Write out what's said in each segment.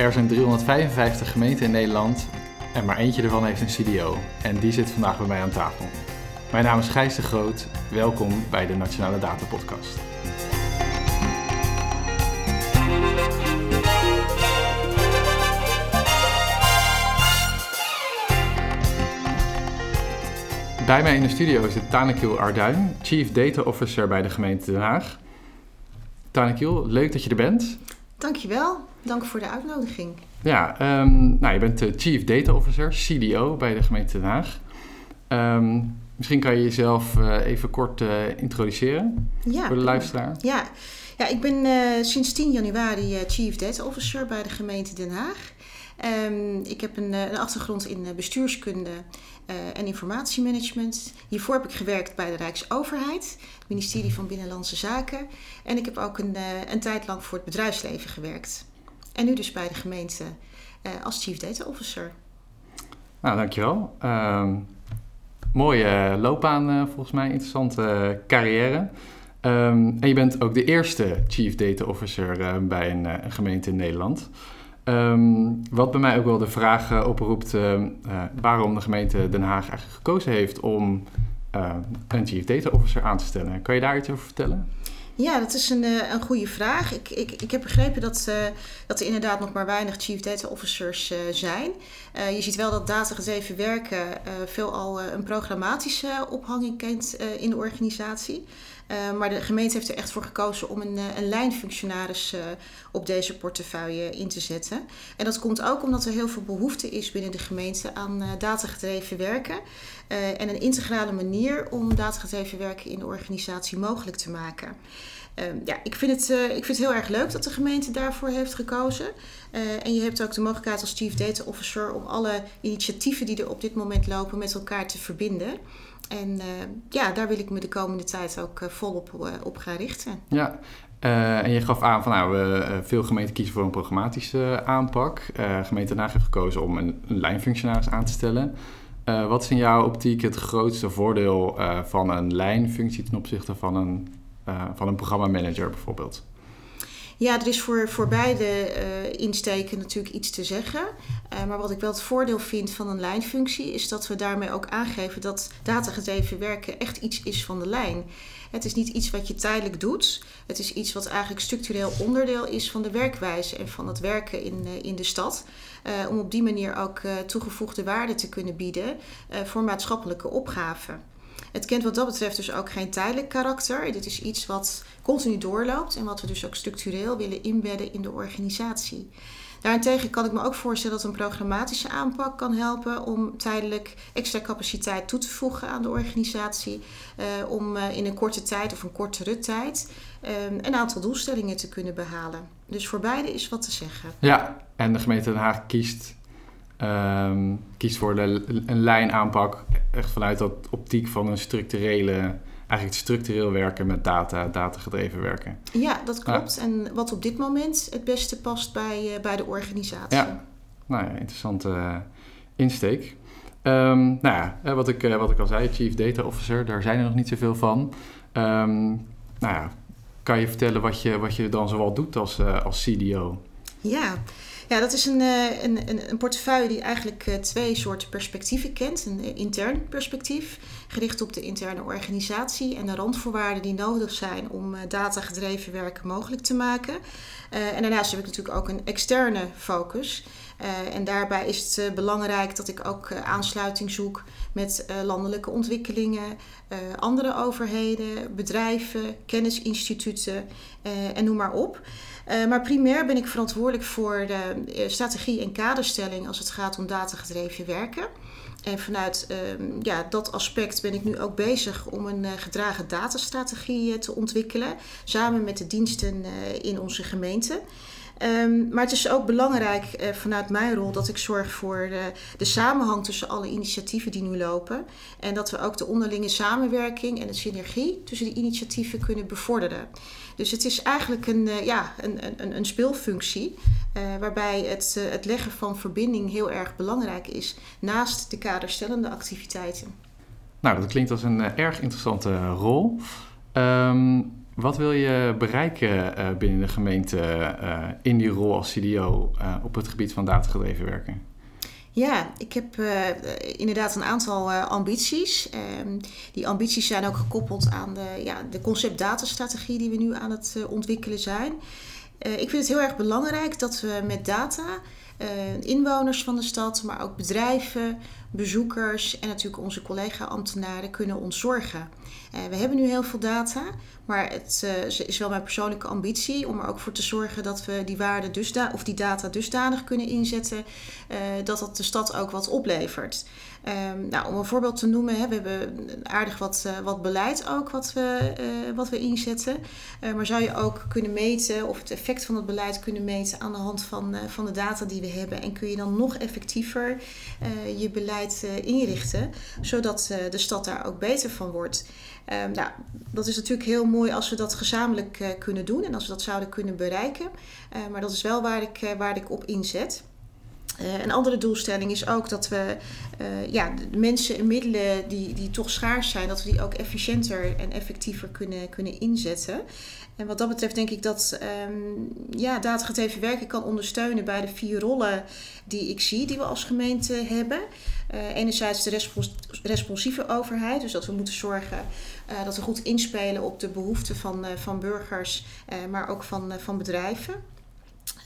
Er zijn 355 gemeenten in Nederland en maar eentje ervan heeft een CDO. En die zit vandaag bij mij aan tafel. Mijn naam is Gijs de Groot. Welkom bij de Nationale Data Podcast. Bij mij in de studio zit Tanekiel Arduin, Chief Data Officer bij de gemeente Den Haag. Tanekiel, leuk dat je er bent. Dankjewel, dank voor de uitnodiging. Ja, um, nou, je bent de Chief Data Officer, CDO bij de gemeente Den Haag. Um, misschien kan je jezelf uh, even kort uh, introduceren ja, voor de luisteraar. Ja, ja ik ben uh, sinds 10 januari Chief Data Officer bij de gemeente Den Haag. Um, ik heb een, een, achtergrond in bestuurskunde uh, en informatiemanagement. Hiervoor heb ik gewerkt bij de Rijksoverheid, het ministerie van Binnenlandse Zaken. En ik heb ook een, uh, een tijd lang voor het bedrijfsleven gewerkt. En nu dus bij de gemeente uh, als Chief Data Officer. Nou, dankjewel. Uh, mooie loopbaan volgens mij, interessante carrière. Um, en je bent ook de eerste Chief Data Officer bij een, een gemeente in Nederland. Um, wat bij mij ook wel de vraag oproept waarom de gemeente Den Haag eigenlijk gekozen heeft om een Chief Data Officer aan te stellen. Kan je daar iets over vertellen? Ja, dat is een, een goede vraag. Ik, ik, ik heb begrepen dat, dat er inderdaad nog maar weinig Chief Data Officers zijn. je ziet wel dat datagedreven werken veelal een programmatische ophanging kent in de organisatie. Uh, maar de gemeente heeft er echt voor gekozen om een, een lijnfunctionaris uh, op deze portefeuille in te zetten. En dat komt ook omdat er heel veel behoefte is binnen de gemeente aan uh, datagedreven werken. en een integrale manier om datagedreven werken in de organisatie mogelijk te maken. Ja, ik vind, het, ik vind het heel erg leuk dat de gemeente daarvoor heeft gekozen. en je hebt ook de mogelijkheid als Chief Data Officer om alle initiatieven die er op dit moment lopen met elkaar te verbinden. En uh, ja, daar wil ik me de komende tijd ook uh, volop uh, op gaan richten. Ja, en je gaf aan van nou, veel gemeenten kiezen voor een programmatische aanpak. gemeente Den heeft gekozen om een, een lijnfunctionaris aan te stellen. wat is in jouw optiek het grootste voordeel van een lijnfunctie ten opzichte van een, van een programmamanager bijvoorbeeld? Ja, er is voor, voor beide uh, insteken natuurlijk iets te zeggen. Uh, maar wat ik wel het voordeel vind van een lijnfunctie is dat we daarmee ook aangeven dat datagedreven werken echt iets is van de lijn. Het is niet iets wat je tijdelijk doet. Het is iets wat eigenlijk structureel onderdeel is van de werkwijze en van het werken in, in de stad. om op die manier ook toegevoegde waarde te kunnen bieden voor maatschappelijke opgaven. Het kent wat dat betreft dus ook geen tijdelijk karakter. Dit is iets wat continu doorloopt en wat we dus ook structureel willen inbedden in de organisatie. Daarentegen kan ik me ook voorstellen dat een programmatische aanpak kan helpen om tijdelijk extra capaciteit toe te voegen aan de organisatie. Uh, om uh, in een korte tijd of een kortere tijd uh, een aantal doelstellingen te kunnen behalen. Dus voor beide is wat te zeggen. Ja, en de gemeente Den Haag kiest Um, kiest voor de, een lijnaanpak, echt vanuit dat optiek van een structurele, eigenlijk structureel werken met data, datagedreven werken. Ja, dat klopt. Ja. En wat op dit moment het beste past bij, uh, bij de organisatie. Ja, nou ja, interessante uh, insteek. Um, nou ja, wat ik, wat ik al zei, Chief Data Officer, daar zijn er nog niet zoveel van. Um, nou ja, kan je vertellen wat je, wat je dan zoal doet als, als CDO? Ja, ja, dat is een, een, een, portefeuille die eigenlijk twee soorten perspectieven kent. Een intern perspectief, gericht op de interne organisatie en de randvoorwaarden die nodig zijn om datagedreven werken mogelijk te maken. En daarnaast heb ik natuurlijk ook een externe focus. Uh, en daarbij is het uh, belangrijk dat ik ook aansluiting zoek met landelijke ontwikkelingen, andere overheden, bedrijven, kennisinstituten en noem maar op. Maar primair ben ik verantwoordelijk voor de strategie en kaderstelling als het gaat om datagedreven werken. En vanuit uh, ja, dat aspect ben ik nu ook bezig om een gedragen datastrategie te ontwikkelen, samen met de diensten in onze gemeente. Um, maar het is ook belangrijk uh, vanuit mijn rol dat ik zorg voor de, de, samenhang tussen alle initiatieven die nu lopen. En dat we ook de onderlinge samenwerking en de synergie tussen die initiatieven kunnen bevorderen. Dus het is eigenlijk een, uh, ja, een, een, een speelfunctie uh, waarbij het, het leggen van verbinding heel erg belangrijk is naast de kaderstellende activiteiten. Nou, dat klinkt als een erg interessante rol. Um, Wat wil je bereiken binnen de gemeente in die rol als CDO op het gebied van datagedreven werken? Ja, ik heb inderdaad een aantal ambities. Ehm, die ambities zijn ook gekoppeld aan de, ja, de concept-datastrategie die we nu aan het ontwikkelen zijn. ik vind het heel erg belangrijk dat we met data inwoners van de stad, maar ook bedrijven, bezoekers en natuurlijk onze collega-ambtenaren kunnen ontzorgen. Uh, we hebben nu heel veel data, maar het uh, is wel mijn persoonlijke ambitie om er ook voor te zorgen dat we die waarde dusda of die data dusdanig kunnen inzetten uh, dat dat de stad ook wat oplevert. Um, nou, om een voorbeeld te noemen, hè, we hebben aardig wat, wat beleid ook wat we, wat we inzetten. maar zou je ook kunnen meten of het effect van het beleid kunnen meten aan de hand van, van de data die we hebben en kun je dan nog effectiever je beleid eh, inrichten, zodat eh, de stad daar ook beter van wordt. Um, nou, dat is natuurlijk heel mooi als we dat gezamenlijk kunnen doen en als we dat zouden kunnen bereiken. Maar dat is wel waar ik, waar ik op inzet. Een andere doelstelling is ook dat we ja, de mensen en middelen die, die toch schaars zijn, dat we die ook efficiënter en effectiever kunnen, kunnen inzetten. En wat dat betreft denk ik dat um, ja, datagedreven werken kan ondersteunen bij de vier rollen die ik zie, die we als gemeente hebben. Uh, enerzijds de respons responsieve overheid, dus dat we moeten zorgen dat we goed inspelen op de behoeften van, van burgers, maar ook van, van bedrijven.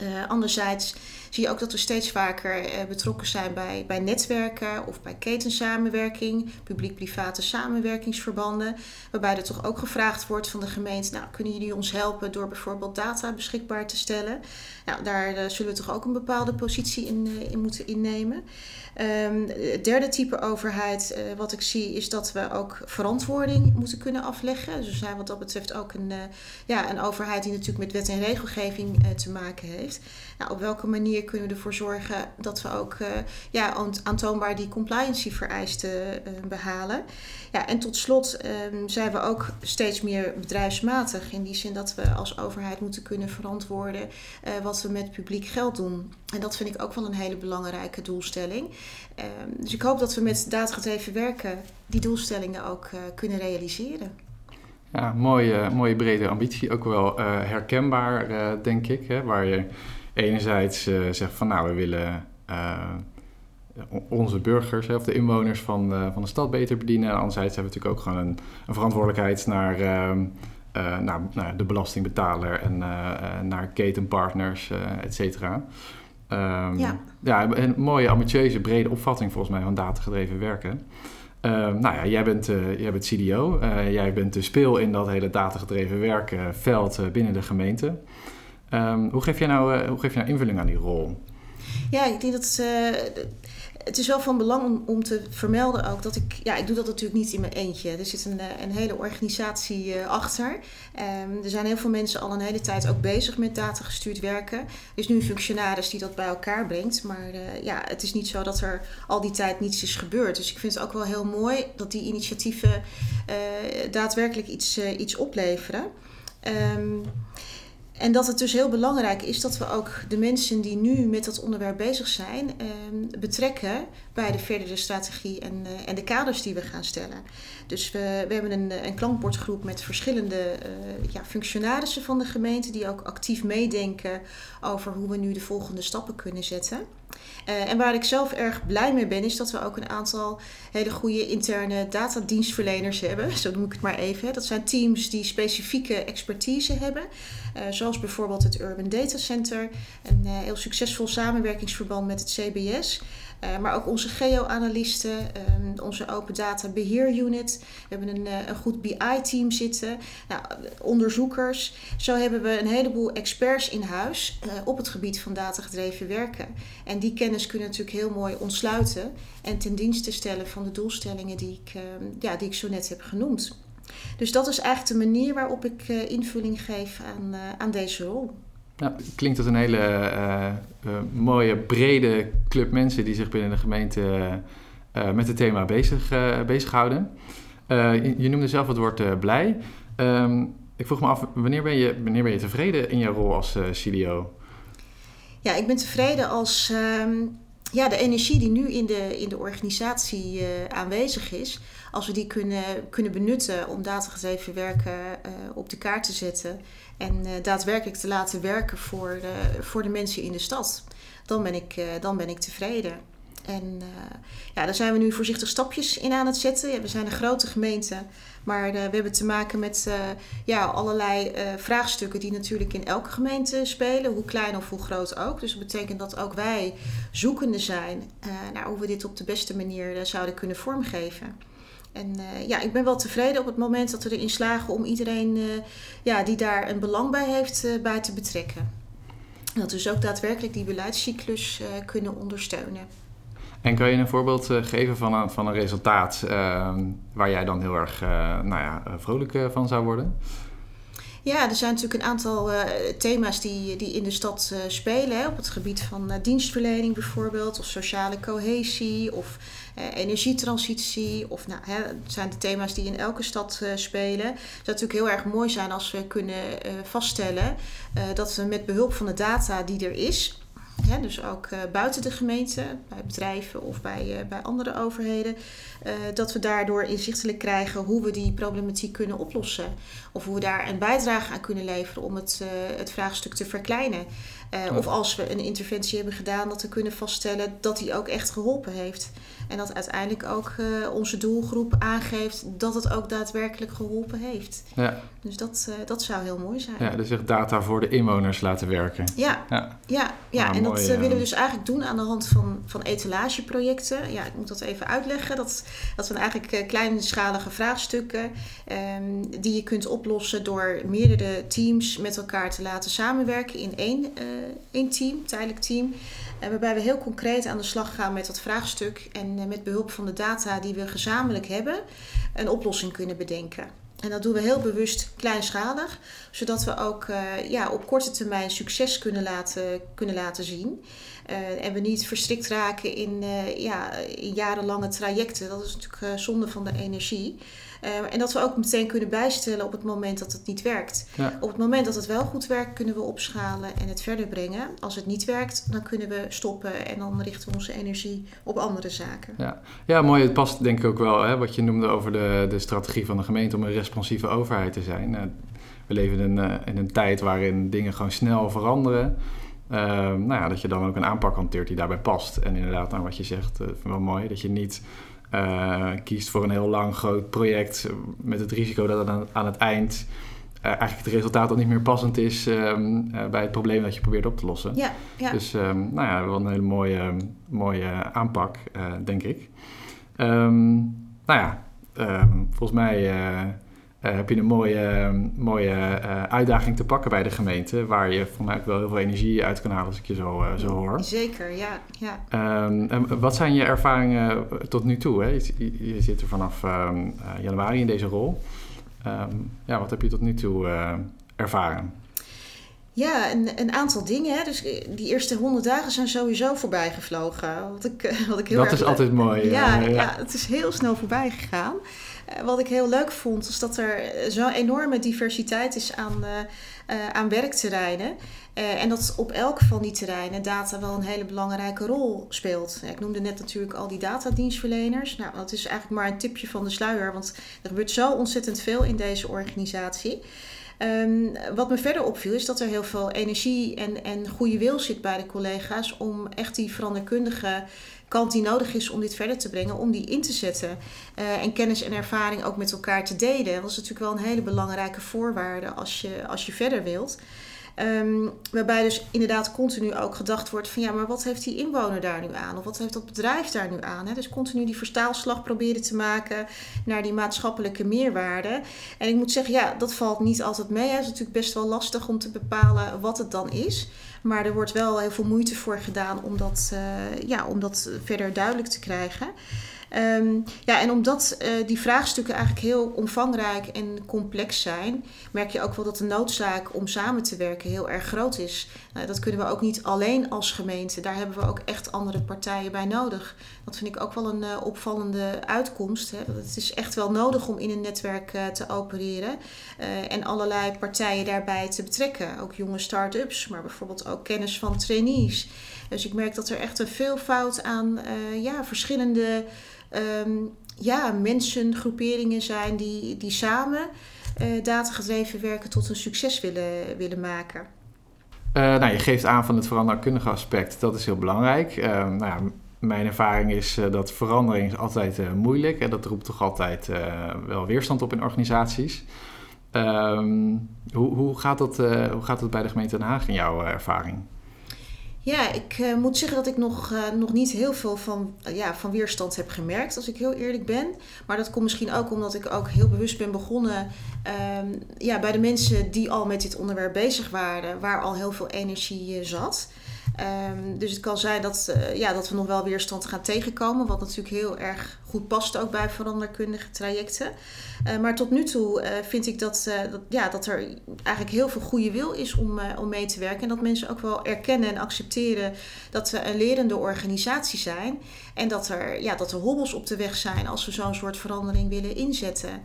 Uh, anderzijds zie je ook dat we steeds vaker uh, betrokken zijn bij, bij netwerken of bij ketensamenwerking, publiek-private samenwerkingsverbanden, waarbij er toch ook gevraagd wordt van de gemeente, nou kunnen jullie ons helpen door bijvoorbeeld data beschikbaar te stellen? Nou, daar uh, zullen we toch ook een bepaalde positie in, moeten innemen. Um, het derde type overheid wat ik zie is dat we ook verantwoording moeten kunnen afleggen. Dus we zijn wat dat betreft ook een, ja, een overheid die natuurlijk met wet en regelgeving te maken heeft. Nou, op welke manier kunnen we ervoor zorgen dat we ook uh, ja, aantoonbaar die compliancy vereisten uh, behalen? Ja, en tot slot um, zijn we ook steeds meer bedrijfsmatig. In die zin dat we als overheid moeten kunnen verantwoorden uh, wat we met publiek geld doen. En dat vind ik ook wel een hele belangrijke doelstelling. Um, dus ik hoop dat we met datagedreven werken die doelstellingen ook kunnen realiseren. Ja, mooie, mooie brede ambitie. Ook wel uh, herkenbaar, uh, denk ik. Hè, waar je enerzijds uh, zegt van nou, we willen onze burgers hè, of de inwoners van, van de stad beter bedienen. En anderzijds hebben we natuurlijk ook gewoon een, een verantwoordelijkheid naar, ehm, naar, naar, de belastingbetaler en naar ketenpartners, et cetera. Um, ja. ja, een mooie, ambitieuze, brede opvatting volgens mij van datagedreven werken. Uh, nou ja, jij bent, uh, jij bent CDO. Uh, jij bent de speel in dat hele datagedreven werkveld uh, binnen de gemeente. Um, hoe, geef jij nou, hoe geef je nou invulling aan die rol? Ja, ik denk dat het is wel van belang om, om te vermelden ook dat ik, ja, ik doe dat natuurlijk niet in mijn eentje. Er zit een, een hele organisatie uh, achter. Um, er zijn heel veel mensen al een hele tijd ook bezig met datagestuurd werken. Er is nu een functionaris die dat bij elkaar brengt. Maar uh, ja, het is niet zo dat er al die tijd niets is gebeurd. Dus ik vind het ook wel heel mooi dat die initiatieven daadwerkelijk iets, iets opleveren. Um, en dat het dus heel belangrijk is dat we ook de mensen die nu met dat onderwerp bezig zijn, eh, betrekken bij de verdere strategie en, uh, en de kaders die we gaan stellen. Dus we, we hebben een, een klankbordgroep met verschillende uh, ja, functionarissen van de gemeente die ook actief meedenken over hoe we nu de volgende stappen kunnen zetten. Uh, en waar ik zelf erg blij mee ben, is dat we ook een aantal hele goede interne datadienstverleners hebben. Zo noem ik het maar even. Dat zijn teams die specifieke expertise hebben. Uh, zoals bijvoorbeeld het Urban Data Center. Een uh, heel succesvol samenwerkingsverband met het CBS. Uh, maar ook onze geo-analisten, um, onze open data beheer unit. We hebben een, uh, een goed BI-team zitten, nou, onderzoekers. Zo hebben we een heleboel experts in huis uh, op het gebied van datagedreven werken. En die kennis kunnen natuurlijk heel mooi ontsluiten en ten dienste stellen van de doelstellingen die ik, ja, die ik zo net heb genoemd. Dus dat is eigenlijk de manier waarop ik invulling geef aan, aan deze rol. Ja, klinkt als een hele uh, uh, mooie, brede club mensen die zich binnen de gemeente uh, met het thema bezig, bezighouden. Je, je, noemde zelf het woord blij. Um, ik vroeg me af, wanneer ben je, wanneer ben je tevreden in je rol als CDO? Ja, ik ben tevreden als, um, ja, de energie die nu in de, in de organisatie aanwezig is, als we die kunnen, kunnen benutten om datagedreven werken op de kaart te zetten en daadwerkelijk te laten werken voor, voor de mensen in de stad, dan ben ik, dan ben ik tevreden. En uh, ja, daar zijn we nu voorzichtig stapjes in aan het zetten. We zijn een grote gemeente, maar uh, we hebben te maken met uh, ja, allerlei vraagstukken die natuurlijk in elke gemeente spelen, hoe klein of hoe groot ook. Dus dat betekent dat ook wij zoekende zijn naar hoe we dit op de beste manier zouden kunnen vormgeven. En ja, ik ben wel tevreden op het moment dat we erin slagen om iedereen ja, die daar een belang bij heeft, bij te betrekken. Dat we dus ook daadwerkelijk die beleidscyclus kunnen ondersteunen. En kan je een voorbeeld uh, geven van een, van een resultaat uh, waar jij dan heel erg uh, nou ja, vrolijk van zou worden? Ja, er zijn natuurlijk een aantal thema's die, die in de stad spelen. Hè, op het gebied van dienstverlening bijvoorbeeld, of sociale cohesie, of energietransitie. Of nou, hè, het zijn de thema's die in elke stad spelen. Het zou natuurlijk heel erg mooi zijn als we kunnen vaststellen dat we met behulp van de data die er is dus ook uh, buiten de gemeente, bij bedrijven of bij, uh, bij andere overheden, uh, dat we daardoor inzichtelijk krijgen hoe we die problematiek kunnen oplossen. Of hoe we daar een bijdrage aan kunnen leveren om het, het vraagstuk te verkleinen. Of als we een interventie hebben gedaan, dat we kunnen vaststellen dat die ook echt geholpen heeft. En dat uiteindelijk ook onze doelgroep aangeeft dat het ook daadwerkelijk geholpen heeft. Ja. Dus dat, dat zou heel mooi zijn. Ja, dus echt data voor de inwoners laten werken. Ja, ja. ja, ja. Ah, en dat willen we dus eigenlijk doen aan de hand van, van etalageprojecten. Ja, ik moet dat even uitleggen. Dat, dat zijn eigenlijk kleinschalige vraagstukken um, die je kunt oplossen door meerdere teams met elkaar te laten samenwerken in één, één team, tijdelijk team. Uh, waarbij we heel concreet aan de slag gaan met dat vraagstuk en uh, met behulp van de data die we gezamenlijk hebben, een oplossing kunnen bedenken. En dat doen we heel bewust kleinschalig, zodat we ook ja, op korte termijn succes kunnen laten, kunnen laten zien. Uh, en we niet verstrikt raken in, uh, ja, in jarenlange trajecten. Dat is natuurlijk zonde van de energie. Uh, en dat we ook meteen kunnen bijstellen op het moment dat het niet werkt. Ja. Op het moment dat het wel goed werkt, kunnen we opschalen en het verder brengen. Als het niet werkt, dan kunnen we stoppen en dan richten we onze energie op andere zaken. Ja, ja mooi. Het past denk ik ook wel, hè, wat je noemde over de, de strategie van de gemeente om een responsieve overheid te zijn. Uh, we leven in uh, in een tijd waarin dingen gewoon snel veranderen. Nou ja, dat je dan ook een aanpak hanteert die daarbij past. En inderdaad, nou, wat je zegt, vind ik wel mooi. Dat je niet uh, kiest voor een heel lang groot project met het risico dat het aan, aan het eind uh, eigenlijk het resultaat al niet meer passend is um, uh, bij het probleem dat je probeert op te lossen. Ja, ja. Dus um, nou ja, wel een hele mooie, mooie aanpak, denk ik. Um, nou ja, volgens mij heb je een mooie, mooie uh, uitdaging te pakken bij de gemeente, waar je voor mij ook wel heel veel energie uit kan halen als ik je zo, uh, zo hoor. Zeker, ja. ja. Um, en wat zijn je ervaringen tot nu toe? Hè? Je, je zit er vanaf um, januari in deze rol. Um, ja, wat heb je tot nu toe ervaren? Ja, een, een aantal dingen. Hè. Dus die eerste honderd dagen zijn sowieso voorbij gevlogen. Wat ik, wat ik heel dat erg, is altijd mooi. Ja, ja, ja. het is heel snel voorbij gegaan. Eh, wat ik heel leuk vond, is dat er zo'n enorme diversiteit is aan, uh, aan werkterreinen. En dat op elk van die terreinen data wel een hele belangrijke rol speelt. ik noemde net natuurlijk al die datadienstverleners. Nou, dat is eigenlijk maar een tipje van de sluier, want er gebeurt zo ontzettend veel in deze organisatie. Um, wat me verder opviel is dat er heel veel energie en, en goede wil zit bij de collega's om echt die veranderkundige kant die nodig is om dit verder te brengen, om die in te zetten. Uh, en kennis en ervaring ook met elkaar te delen. Dat is natuurlijk wel een hele belangrijke voorwaarde als je, als je verder wilt. Um, waarbij dus inderdaad continu ook gedacht wordt van ja, maar wat heeft die inwoner daar nu aan? Of wat heeft dat bedrijf daar nu aan? Hè? Dus continu die verstaalslag proberen te maken naar die maatschappelijke meerwaarde. En ik moet zeggen, ja, dat valt niet altijd mee. Het is natuurlijk best wel lastig om te bepalen wat het dan is. Maar er wordt wel heel veel moeite voor gedaan om dat, uh, ja, om dat verder duidelijk te krijgen. Ehm, ja, en omdat uh, die vraagstukken eigenlijk heel omvangrijk en complex zijn, merk je ook wel dat de noodzaak om samen te werken heel erg groot is. Nou, dat kunnen we ook niet alleen als gemeente. Daar hebben we ook echt andere partijen bij nodig. Dat vind ik ook wel een uh, opvallende uitkomst. Hè. Het is echt wel nodig om in een netwerk te opereren en allerlei partijen daarbij te betrekken. Ook jonge start-ups, maar bijvoorbeeld ook kennis van trainees. Dus ik merk dat er echt een veelvoud aan ja, verschillende um, ja, mensen, groeperingen zijn die, die samen uh, datagedreven werken tot een succes willen, willen maken. Uh, nou, je geeft aan van het veranderkundige aspect, dat is heel belangrijk. Uh, nou mijn ervaring is uh, dat verandering is altijd moeilijk en dat roept toch altijd wel weerstand op in organisaties. Um, hoe, hoe, gaat dat, hoe gaat dat bij de gemeente Den Haag in jouw ervaring? Ja, ik uh, moet zeggen dat ik nog, uh, nog niet heel veel van, uh, ja, van weerstand heb gemerkt, als ik heel eerlijk ben. Maar dat komt misschien ook omdat ik ook heel bewust ben begonnen ehm, ja, bij de mensen die al met dit onderwerp bezig waren, waar al heel veel energie zat. Um, dus het kan zijn dat, ja, dat we nog wel weerstand gaan tegenkomen, wat natuurlijk heel erg goed past ook bij veranderkundige trajecten. Uh, maar tot nu toe uh, vind ik dat, dat, ja, dat er eigenlijk heel veel goede wil is om, om mee te werken. En dat mensen ook wel erkennen en accepteren dat we een lerende organisatie zijn. En dat er, ja, dat er hobbels op de weg zijn als we zo'n soort verandering willen inzetten.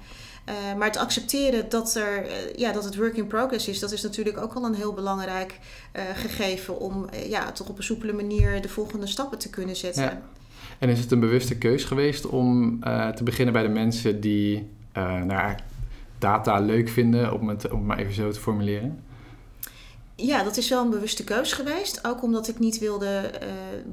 Maar het accepteren dat, er, ja, dat het work in progress is, dat is natuurlijk ook al een heel belangrijk gegeven om ja, toch op een soepele manier de volgende stappen te kunnen zetten. Ja. En is het een bewuste keus geweest om te beginnen bij de mensen die nou, data leuk vinden, om het, om het maar even zo te formuleren? Ja, dat is wel een bewuste keus geweest. Ook omdat ik niet wilde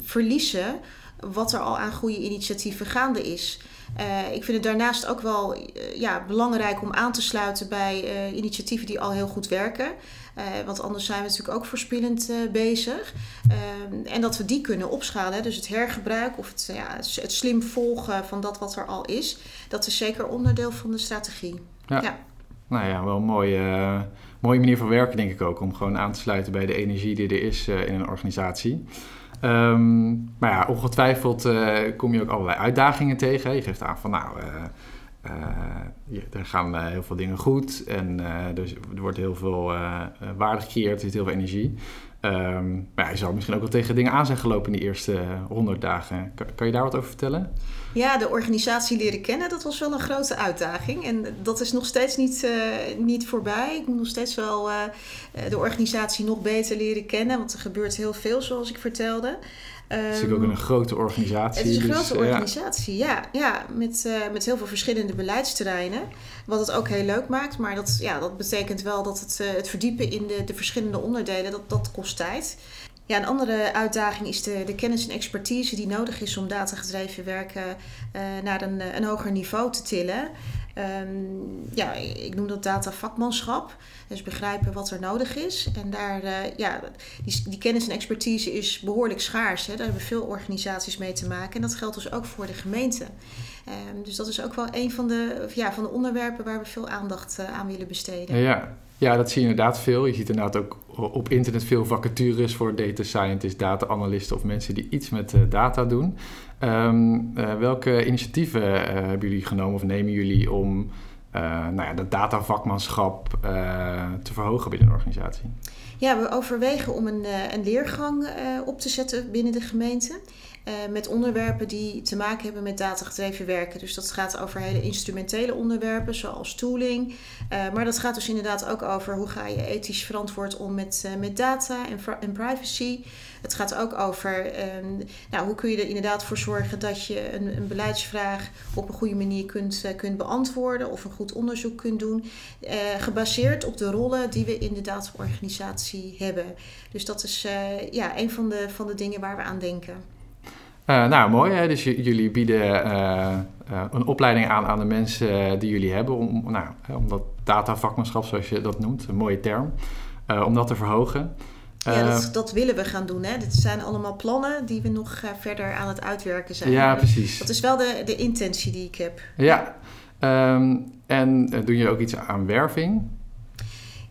verliezen wat er al aan goede initiatieven gaande is. Uh, ik vind het daarnaast ook wel uh, ja, belangrijk om aan te sluiten bij uh, initiatieven die al heel goed werken. want anders zijn we natuurlijk ook verspillend bezig. Ehm, en dat we die kunnen opschalen. Dus het hergebruik of het, ja, het slim volgen van dat wat er al is. Dat is zeker onderdeel van de strategie. Ja. ja. Nou ja, wel een mooie, mooie manier van werken denk ik ook. Om gewoon aan te sluiten bij de energie die er is in een organisatie. Um, maar ja, ongetwijfeld uh, kom je ook allerlei uitdagingen tegen. Je geeft aan van nou, uh, uh, er gaan heel veel dingen goed en dus er wordt heel veel waarde gecreëerd, er zit heel veel energie. Um, maar je zou misschien ook wel tegen dingen aan zijn gelopen in die eerste 100 dagen. Kan, je daar wat over vertellen? Ja, de organisatie leren kennen, dat was wel een grote uitdaging. En dat is nog steeds niet, uh, niet voorbij. Ik moet nog steeds wel uh, de organisatie nog beter leren kennen. Want er gebeurt heel veel, zoals ik vertelde. Het is natuurlijk ook een grote organisatie. Het is een dus, grote organisatie, ja. ja, ja met, uh, met heel veel verschillende beleidsterreinen. Wat het ook heel leuk maakt. Maar dat, ja, dat betekent wel dat het, uh, het verdiepen in de, de verschillende onderdelen, dat, dat kost tijd. Ja, een andere uitdaging is de, de kennis en expertise die nodig is om datagedreven werken uh, naar een, een hoger niveau te tillen. Um, ja, ik noem dat datavakmanschap. Dus begrijpen wat er nodig is. En daar, uh, ja, die, die, kennis en expertise is behoorlijk schaars. Hè. Daar hebben veel organisaties mee te maken. En dat geldt dus ook voor de gemeente. Um, dus dat is ook wel een van de, ja, van de onderwerpen waar we veel aandacht uh, aan willen besteden. Ja, ja, dat zie je inderdaad veel. Je ziet inderdaad ook op internet veel vacatures voor data scientists, data analisten of mensen die iets met uh, data doen. Um, uh, welke initiatieven uh, hebben jullie genomen of nemen jullie om nou ja, dat datavakmanschap te verhogen binnen een organisatie? Ja, we overwegen om een, een leergang op te zetten binnen de gemeente. Uh, met onderwerpen die te maken hebben met datagedreven werken. Dus dat gaat over hele instrumentele onderwerpen, zoals tooling. Uh, maar dat gaat dus inderdaad ook over hoe ga je ethisch verantwoord om met, uh, met data en, en, privacy. Het gaat ook over ehm, nou, hoe kun je er inderdaad voor zorgen dat je een, een beleidsvraag op een goede manier kunt, kunt beantwoorden of een goed onderzoek kunt doen. gebaseerd op de rollen die we in de dataorganisatie hebben. Dus dat is ja, een van de, van de dingen waar we aan denken. Uh, nou, mooi. Hè? Dus jullie bieden uh, uh, een opleiding aan aan de mensen die jullie hebben. Om, nou, om dat datavakmanschap, zoals je dat noemt, een mooie term, om dat te verhogen. Ja, dat, dat, willen we gaan doen. Hè? Dit zijn allemaal plannen die we nog verder aan het uitwerken zijn. Ja, precies. Dat is wel de, de intentie die ik heb. Ja. Um, en doen jullie ook iets aan werving?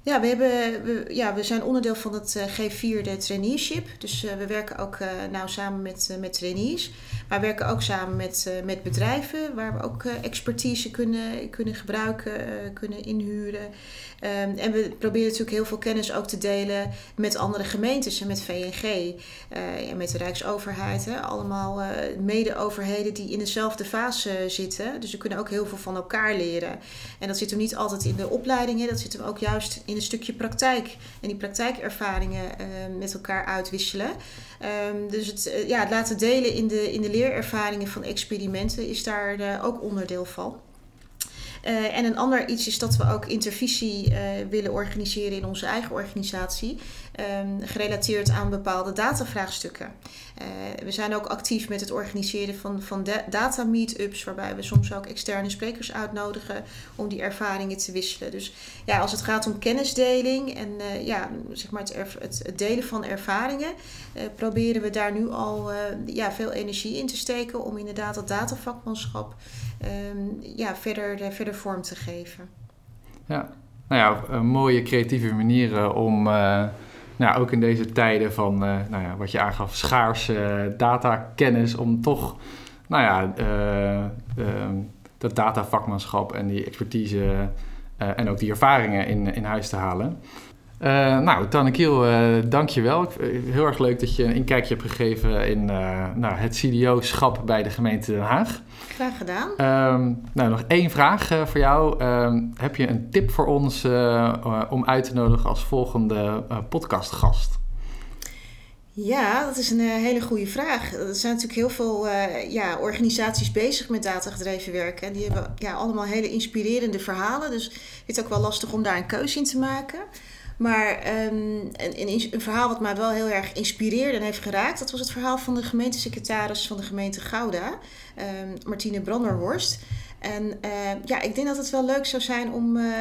Ja, we, hebben, we, ja, we zijn onderdeel van het uh, G4, de traineeship. Dus uh, we werken ook uh, nou samen met, met trainees. Wij werken ook samen met, met bedrijven waar we ook expertise kunnen, kunnen gebruiken, kunnen inhuren. Ehm, en we proberen natuurlijk heel veel kennis ook te delen met andere gemeentes en met VNG en met de Rijksoverheid. Hè. Allemaal mede-overheden die in dezelfde fase zitten. Dus we kunnen ook heel veel van elkaar leren. En dat zit er niet altijd in de opleidingen, dat zit hem ook juist in een stukje praktijk. En die praktijkervaringen uh, met elkaar uitwisselen. Um, dus het, uh, ja, het laten delen in de, in de leerervaringen van experimenten is daar uh, ook onderdeel van. Uh, en een ander iets is dat we ook intervisie uh, willen organiseren in onze eigen organisatie, um, gerelateerd aan bepaalde datavraagstukken. Uh, we zijn ook actief met het organiseren van, van data meetups, waarbij we soms ook externe sprekers uitnodigen om die ervaringen te wisselen. Dus ja, als het gaat om kennisdeling en ja, zeg maar het, het, het, delen van ervaringen, proberen we daar nu al ja, veel energie in te steken om inderdaad dat datavakmanschap um, ja, verder, verder vorm te geven. Ja, nou ja, mooie creatieve manieren om uh, nou, ook in deze tijden van, nou ja, wat je aangaf, schaarse datakennis, om toch, nou ja, uh, dat datavakmanschap en die expertise en ook die ervaringen in, in huis te halen. Uh, nou, Tannekiel, uh, dank je wel. Heel erg leuk dat je een inkijkje hebt gegeven in uh, nou, het CDO-schap bij de gemeente Den Haag. Graag gedaan. Um, nou, nog één vraag voor jou. Um, heb je een tip voor ons om uit te nodigen als volgende podcastgast? Ja, dat is een hele goede vraag. Er zijn natuurlijk heel veel ja, organisaties bezig met datagedreven werken. En die hebben ja, allemaal hele inspirerende verhalen. Dus het is ook wel lastig om daar een keuze in te maken. Maar um, een, een, verhaal wat mij wel heel erg inspireerde en heeft geraakt, dat was het verhaal van de gemeentesecretaris van de gemeente Gouda, um, Martine Branderhorst. En uh, ja, ik denk dat het wel leuk zou zijn om, uh,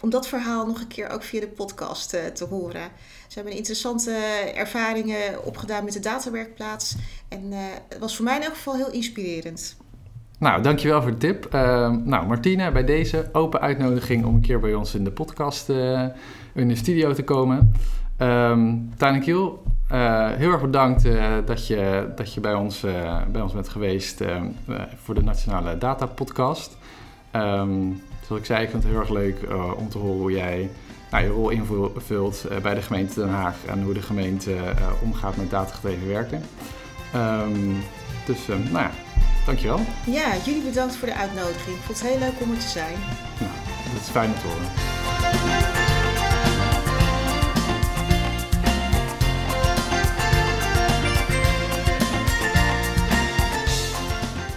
om dat verhaal nog een keer ook via de podcast uh, te horen. Ze hebben interessante ervaringen opgedaan met de datawerkplaats. En het was voor mij in elk geval heel inspirerend. Nou, dankjewel voor de tip. Nou, Martine, bij deze open uitnodiging om een keer bij ons in de podcast in de studio te komen. Um, Tane Kiel, uh, heel erg bedankt uh, dat, je, dat je bij ons, bij ons bent geweest voor de Nationale Data Podcast. Um, zoals ik zei, ik vind het heel erg leuk om te horen hoe jij nou, je rol invult bij de gemeente Den Haag en hoe de gemeente omgaat met datagedreven werken. Um, dus, nou ja, Dankjewel. Ja, jullie bedankt voor de uitnodiging. Ik vond het heel leuk om er te zijn. Nou, dat is fijn om te horen.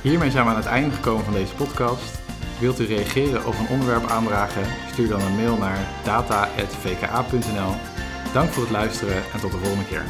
Hiermee zijn we aan het einde gekomen van deze podcast. Wilt u reageren of een onderwerp aandragen? Stuur dan een mail naar data.vka.nl. Dank voor het luisteren en tot de volgende keer.